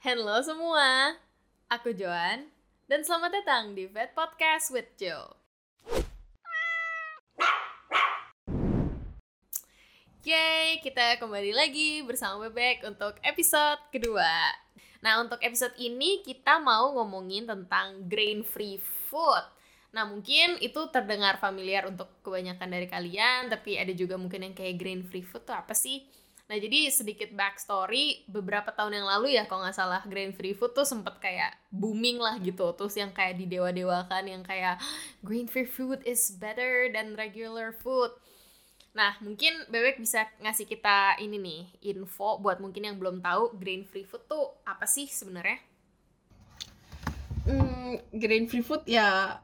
Halo semua, aku Joan dan selamat datang di Vet Podcast with Joe. Yeay, kita kembali lagi bersama Bebek untuk episode kedua. Nah, untuk episode ini kita mau ngomongin tentang grain free food. Nah, mungkin itu terdengar familiar untuk kebanyakan dari kalian, tapi ada juga mungkin yang kayak grain free food tuh apa sih? Nah, jadi sedikit backstory, beberapa tahun yang lalu ya, kalau nggak salah, grain free food tuh sempet kayak booming lah gitu. Terus yang kayak di dewa-dewakan, yang kayak grain free food is better than regular food. Nah, mungkin Bebek bisa ngasih kita ini nih, info buat mungkin yang belum tahu grain free food tuh apa sih sebenarnya? Hmm, grain free food ya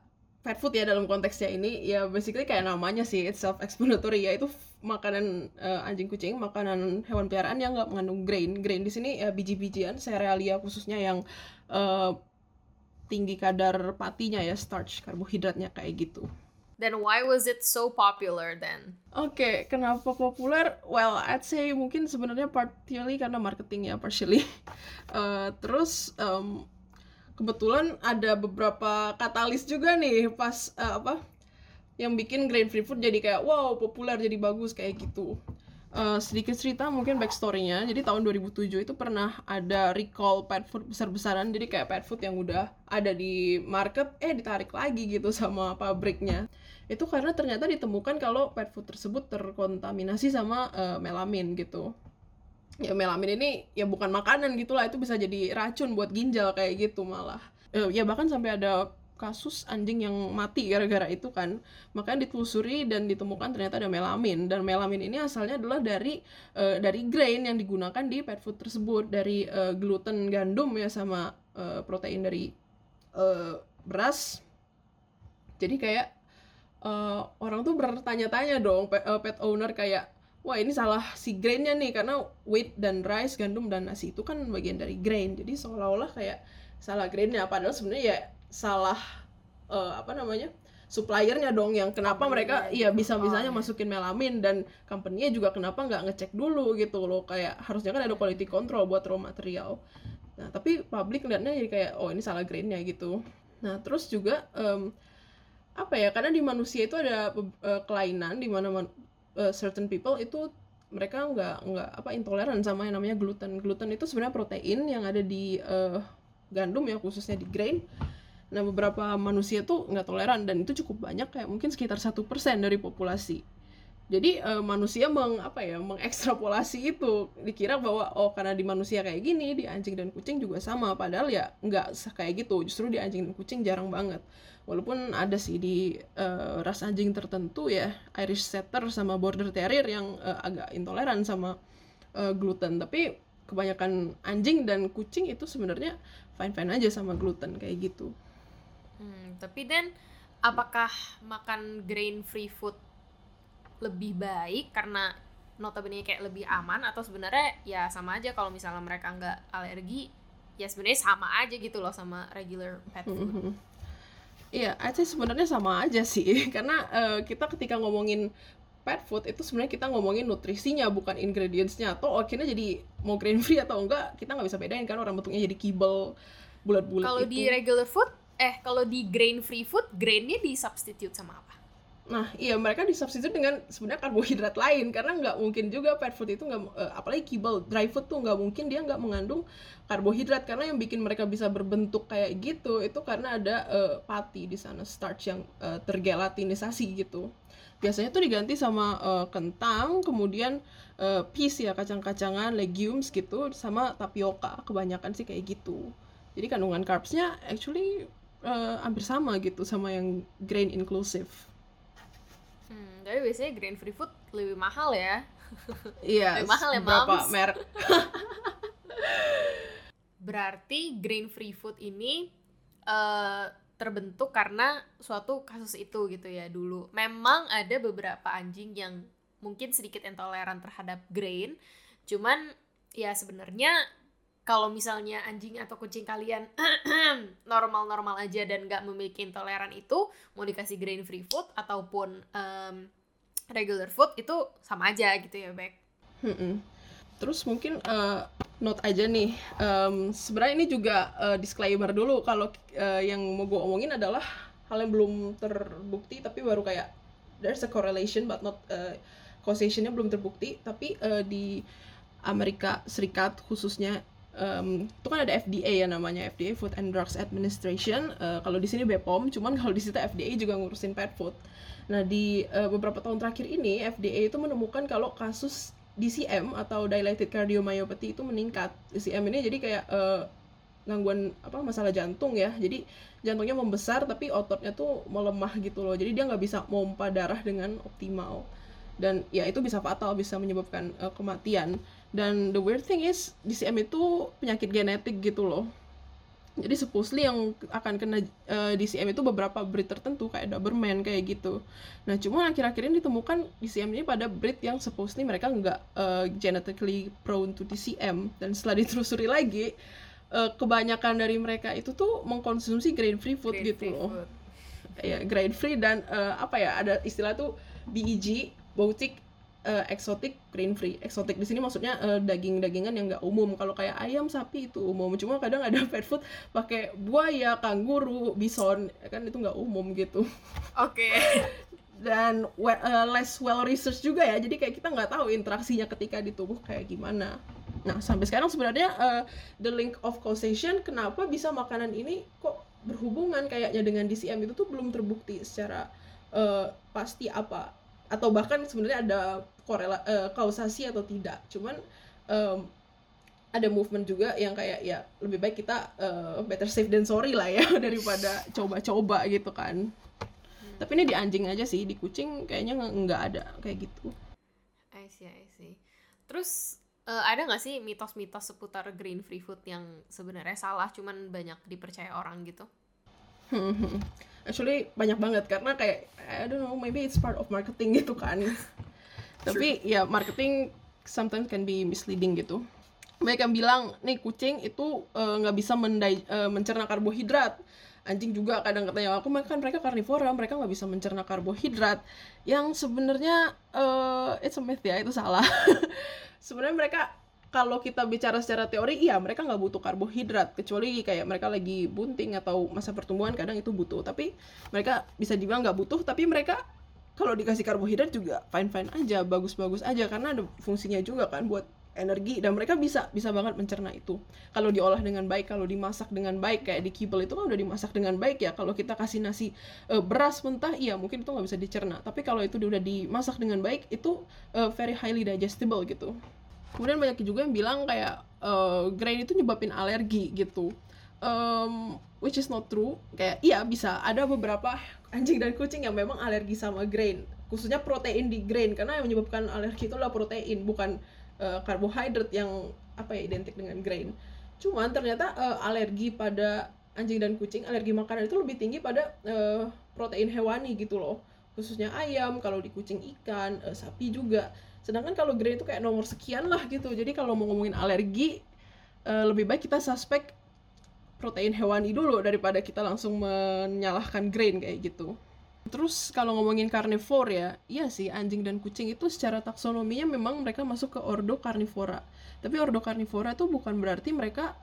pet food ya dalam konteksnya ini ya basically kayak namanya sih it's self explanatory ya itu makanan uh, anjing kucing makanan hewan peliharaan yang nggak mengandung grain grain di sini ya biji-bijian serealia khususnya yang uh, tinggi kadar patinya ya starch karbohidratnya kayak gitu Then why was it so popular then? Oke, okay, kenapa populer? Well, I'd say mungkin sebenarnya partly karena marketing ya, partially. Uh, terus um, kebetulan ada beberapa katalis juga nih pas uh, apa yang bikin grain free food jadi kayak wow populer jadi bagus kayak gitu. Uh, sedikit cerita mungkin backstorynya. Jadi tahun 2007 itu pernah ada recall pet food besar-besaran. Jadi kayak pet food yang udah ada di market eh ditarik lagi gitu sama pabriknya. Itu karena ternyata ditemukan kalau pet food tersebut terkontaminasi sama uh, melamin gitu ya melamin ini ya bukan makanan gitulah itu bisa jadi racun buat ginjal kayak gitu malah. Uh, ya bahkan sampai ada kasus anjing yang mati gara-gara itu kan. Makanya ditelusuri dan ditemukan ternyata ada melamin. Dan melamin ini asalnya adalah dari uh, dari grain yang digunakan di pet food tersebut. Dari uh, gluten gandum ya sama uh, protein dari uh, beras. Jadi kayak uh, orang tuh bertanya-tanya dong pet owner kayak wah ini salah si grainnya nih karena wheat dan rice gandum dan nasi itu kan bagian dari grain. Jadi seolah-olah kayak salah grainnya. Padahal sebenarnya ya salah uh, apa namanya suppliernya dong yang kenapa company mereka iya gitu. bisa bisanya oh, masukin melamin dan company-nya juga kenapa nggak ngecek dulu gitu loh. Kayak harusnya kan ada quality control buat raw material. Nah tapi publik liatnya jadi kayak oh ini salah grainnya gitu. Nah terus juga um, apa ya karena di manusia itu ada uh, kelainan di mana uh, certain people itu mereka nggak nggak apa intoleran sama yang namanya gluten gluten itu sebenarnya protein yang ada di uh, gandum ya khususnya di grain Nah beberapa manusia tuh nggak toleran dan itu cukup banyak kayak mungkin sekitar satu persen dari populasi. Jadi uh, manusia meng apa ya mengekstrapolasi itu. Dikira bahwa oh karena di manusia kayak gini di anjing dan kucing juga sama. Padahal ya nggak kayak gitu. Justru di anjing dan kucing jarang banget. Walaupun ada sih di uh, ras anjing tertentu ya Irish Setter sama Border Terrier yang uh, agak intoleran sama uh, gluten. Tapi kebanyakan anjing dan kucing itu sebenarnya fine fine aja sama gluten kayak gitu. Hmm, tapi dan apakah makan grain free food lebih baik karena notabene kayak lebih aman atau sebenarnya ya sama aja kalau misalnya mereka nggak alergi ya sebenarnya sama aja gitu loh sama regular pet food. Mm -hmm. Iya, aja sebenarnya sama aja sih karena uh, kita ketika ngomongin pet food itu sebenarnya kita ngomongin nutrisinya bukan ingredientsnya atau akhirnya jadi mau grain free atau enggak kita nggak bisa bedain kan orang bentuknya jadi kibel bulat-bulat kalau di regular food eh kalau di grain free food grainnya di substitute sama apa nah iya mereka di substitute dengan sebenarnya karbohidrat lain karena nggak mungkin juga pet food itu nggak uh, apalagi kibble dry food tuh nggak mungkin dia nggak mengandung karbohidrat. Karena yang bikin mereka bisa berbentuk kayak gitu itu karena ada uh, pati di sana starch yang uh, tergelatinisasi gitu. Biasanya tuh diganti sama uh, kentang kemudian uh, peas ya kacang-kacangan legumes gitu sama tapioka kebanyakan sih kayak gitu. Jadi kandungan carbsnya actually uh, hampir sama gitu sama yang grain inclusive. Hmm, tapi biasanya grain free food lebih mahal ya. Iya. lebih mahal ya, Berapa merek? Berarti grain free food ini uh, terbentuk karena suatu kasus itu gitu ya dulu. Memang ada beberapa anjing yang mungkin sedikit intoleran terhadap grain, cuman ya sebenarnya kalau misalnya anjing atau kucing kalian normal-normal aja dan nggak memiliki intoleran itu mau dikasih grain free food ataupun um, regular food itu sama aja gitu ya Bek. terus mungkin uh, note aja nih um, sebenarnya ini juga uh, disclaimer dulu kalau uh, yang mau gue omongin adalah hal yang belum terbukti tapi baru kayak there's a correlation but not uh, causationnya belum terbukti tapi uh, di Amerika Serikat khususnya um, itu kan ada FDA ya namanya FDA Food and Drugs Administration uh, kalau di sini BPOM cuman kalau di situ FDA juga ngurusin pet food nah di uh, beberapa tahun terakhir ini FDA itu menemukan kalau kasus DCM atau dilated cardiomyopathy itu meningkat. DCM ini jadi kayak uh, gangguan apa masalah jantung ya. Jadi jantungnya membesar tapi ototnya tuh melemah gitu loh. Jadi dia nggak bisa memompa darah dengan optimal. Dan ya itu bisa fatal, bisa menyebabkan uh, kematian. Dan the weird thing is DCM itu penyakit genetik gitu loh jadi supposedly yang akan kena uh, eh, DCM itu beberapa breed tertentu kayak Doberman kayak gitu. Nah, cuma akhir-akhir ini ditemukan DCM ini pada breed yang supposedly mereka nggak uh, genetically prone to DCM dan setelah ditelusuri lagi uh, kebanyakan dari mereka itu tuh mengkonsumsi grain free food grain gitu free loh. Food. Ya, grain free dan uh, apa ya ada istilah tuh BEG, boutique uh, eksotik grain free. Eksotik di sini maksudnya uh, daging-dagingan yang nggak umum. Kalau kayak ayam sapi itu umum. Cuma kadang ada pet food pakai buaya kanguru bison kan? Itu nggak umum gitu. Oke. Okay. dan well, uh, less well research juga ya. Jadi kayak kita nggak tahu interaksinya ketika di tubuh kayak gimana. Nah sampai sekarang sebenarnya uh, the link of causation kenapa bisa makanan ini kok berhubungan kayaknya dengan DCM itu tuh belum terbukti secara uh, pasti apa atau bahkan sebenarnya ada korela uh, kausasi atau tidak. Cuman um, ada movement juga yang kayak ya lebih baik kita uh, better safe than sorry lah ya daripada coba-coba gitu kan. Hmm. tapi ini di anjing aja sih di kucing kayaknya nggak ada kayak gitu. I see I see. Terus uh, ada nggak sih mitos-mitos seputar green free food yang sebenarnya salah cuman banyak dipercaya orang gitu actually banyak banget karena kayak I don't know maybe it's part of marketing gitu kan. Tapi ya marketing sometimes can be misleading gitu. Mereka bilang nih kucing itu eh, nggak uh, bisa mendai, uh, mencerna karbohidrat. Anjing juga kadang katanya aku makan mereka karnivora mereka nggak bisa mencerna karbohidrat. Yang sebenarnya uh, it's a myth ya itu salah. Sebenarnya mereka kalau kita bicara secara teori iya mereka nggak butuh karbohidrat. Kecuali kayak mereka lagi bunting atau masa pertumbuhan kadang itu butuh. Tapi mereka bisa dibilang nggak butuh tapi mereka kalau dikasih karbohidrat juga fine fine aja bagus bagus aja karena ada fungsinya juga kan buat energi dan mereka bisa bisa banget mencerna itu. Kalau diolah dengan baik kalau dimasak dengan baik kayak di kibble itu kan udah dimasak dengan baik ya. Kalau kita kasih nasi e, beras mentah iya mungkin itu nggak bisa dicerna. Tapi kalau itu udah dimasak dengan baik itu e, very highly digestible gitu kemudian banyak juga yang bilang kayak uh, grain itu nyebabin alergi gitu. Um, which is not true. Kayak iya bisa. Ada beberapa anjing dan kucing yang memang alergi sama grain. Khususnya protein di grain. Karena yang menyebabkan alergi itu adalah protein bukan uh, karbohidrat yang apa ya identik dengan grain. Cuman ternyata uh, alergi pada anjing dan kucing alergi makanan itu lebih tinggi pada uh, protein hewani gitu loh khususnya ayam kalau di kucing ikan uh, sapi juga. Sedangkan kalau grain itu kayak nomor sekian lah gitu. Jadi kalau mau ngomongin alergi uh, lebih baik kita suspek protein hewani dulu daripada kita langsung menyalahkan grain kayak gitu. Terus kalau ngomongin carnivore ya iya sih anjing dan kucing itu secara taksonominya memang mereka masuk ke ordo carnivora tapi ordo carnivora itu bukan berarti mereka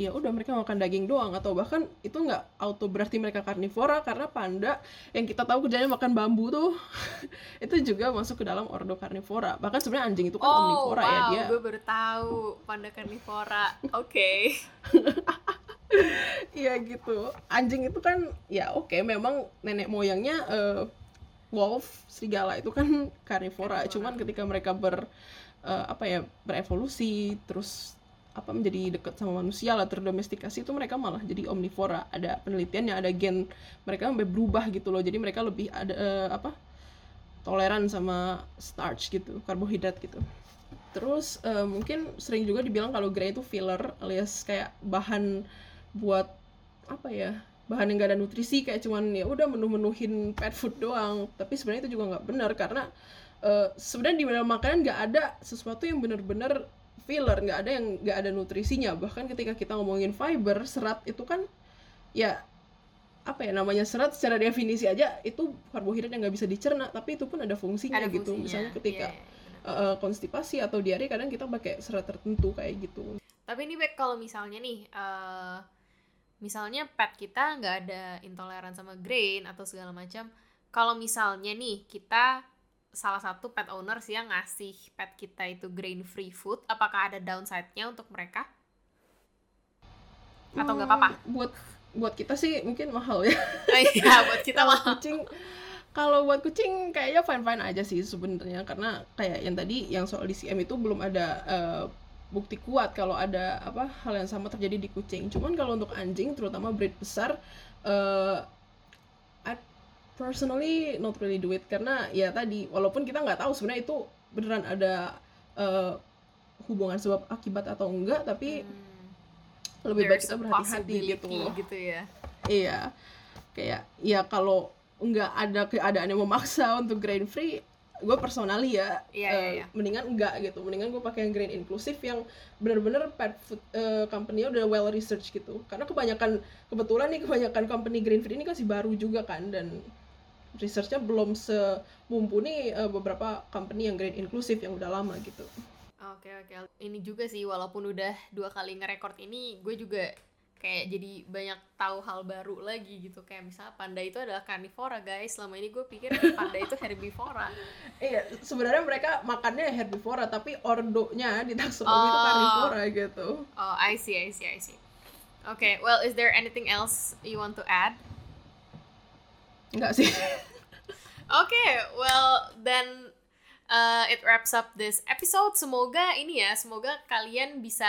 ya udah mereka makan daging doang atau bahkan itu nggak auto berarti mereka karnivora karena panda yang kita tahu kerjanya makan bambu tuh. Itu juga masuk ke dalam ordo karnivora. Bahkan sebenarnya anjing itu kan oh, omnivora wow, ya dia gue baru tahu panda karnivora. Oke. Okay. Iya gitu. Anjing itu kan ya oke okay, memang nenek moyangnya uh, wolf serigala itu kan karnivora. Cuman ketika mereka ber uh, apa ya berevolusi terus apa menjadi dekat sama manusia lah terdomestikasi itu mereka malah jadi omnivora. Ada penelitiannya ada gen mereka sampai berubah gitu loh. Jadi mereka lebih ada uh, apa toleran sama starch gitu karbohidrat gitu. Terus uh, mungkin sering juga dibilang kalau grain itu filler alias kayak bahan buat apa ya bahan yang gak ada nutrisi kayak cuman ya udah menu-menuhin pet food doang. Tapi sebenarnya itu juga nggak benar karena uh, sebenarnya di dalam makanan nggak ada sesuatu yang benar-benar filler nggak ada yang nggak ada nutrisinya bahkan ketika kita ngomongin fiber serat itu kan ya apa ya namanya serat secara definisi aja itu karbohidrat yang nggak bisa dicerna tapi itu pun ada fungsinya, ada gitu. fungsinya. gitu misalnya ketika yeah, yeah. uh, konstipasi atau diare kadang kita pakai serat tertentu kayak gitu tapi ini baik kalau misalnya nih uh, misalnya pet kita nggak ada intoleran sama grain atau segala macam kalau misalnya nih kita salah satu pet owner sih yang ngasih pet kita itu grain free food. Apakah ada downside-nya untuk mereka? Atau nggak apa-apa? Hmm, buat buat kita sih mungkin mahal ya. Iya buat kita Kalau mah kucing kalau buat kucing kayaknya fine fine aja sih sebenarnya. Karena kayak yang tadi yang soal DCM itu belum ada eh, bukti kuat kalau ada apa hal yang sama terjadi di kucing. Cuman kalau untuk anjing terutama breed besar I personally not really do it. Karena ya tadi walaupun kita nggak tahu sebenarnya itu beneran ada eh, hubungan sebab akibat atau enggak tapi Hmm, lebih baik there's kita a berhati-hati gitu loh. gitu ya. Iya, kayak ya kalau nggak ada keadaan yang memaksa untuk grain free, gue personally ya, Iya, eh, iya, iya. mendingan enggak gitu, mendingan gue pakai yang grain inklusif yang bener-bener pet food eh, company-nya udah well research gitu, karena kebanyakan kebetulan nih kebanyakan company grain free ini kasih baru juga kan dan researchnya belum semumpuni eh, beberapa company yang grain inklusif yang udah lama gitu. Oke oke, ini juga sih walaupun udah dua kali ngerekord ini, gue juga kayak jadi banyak tahu hal baru lagi gitu kayak misalnya panda itu adalah karnivora guys selama ini gue pikir panda itu herbivora Iya, sebenarnya mereka makannya herbivora tapi ordonya di taksonomi itu Oh. karnivora gitu. oh I see I see I see oke well is there anything else you want to add Enggak sih. Oke, well then uh, it wraps up this episode. Semoga ini ya, semoga kalian bisa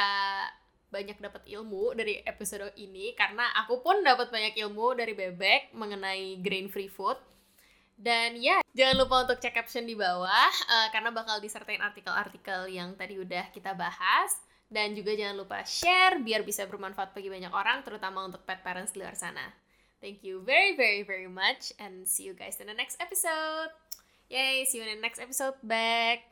banyak dapat ilmu dari episode ini karena aku pun dapat banyak ilmu dari bebek mengenai grain free food. Dan ya, jangan lupa untuk cek caption di bawah uh, karena bakal disertain artikel-artikel yang tadi udah kita bahas. Dan juga jangan lupa share biar bisa bermanfaat bagi banyak orang, terutama untuk pet parents di luar sana. Thank you very, very, very much, and see you guys in the next episode. Yay, see you in the next episode. Back.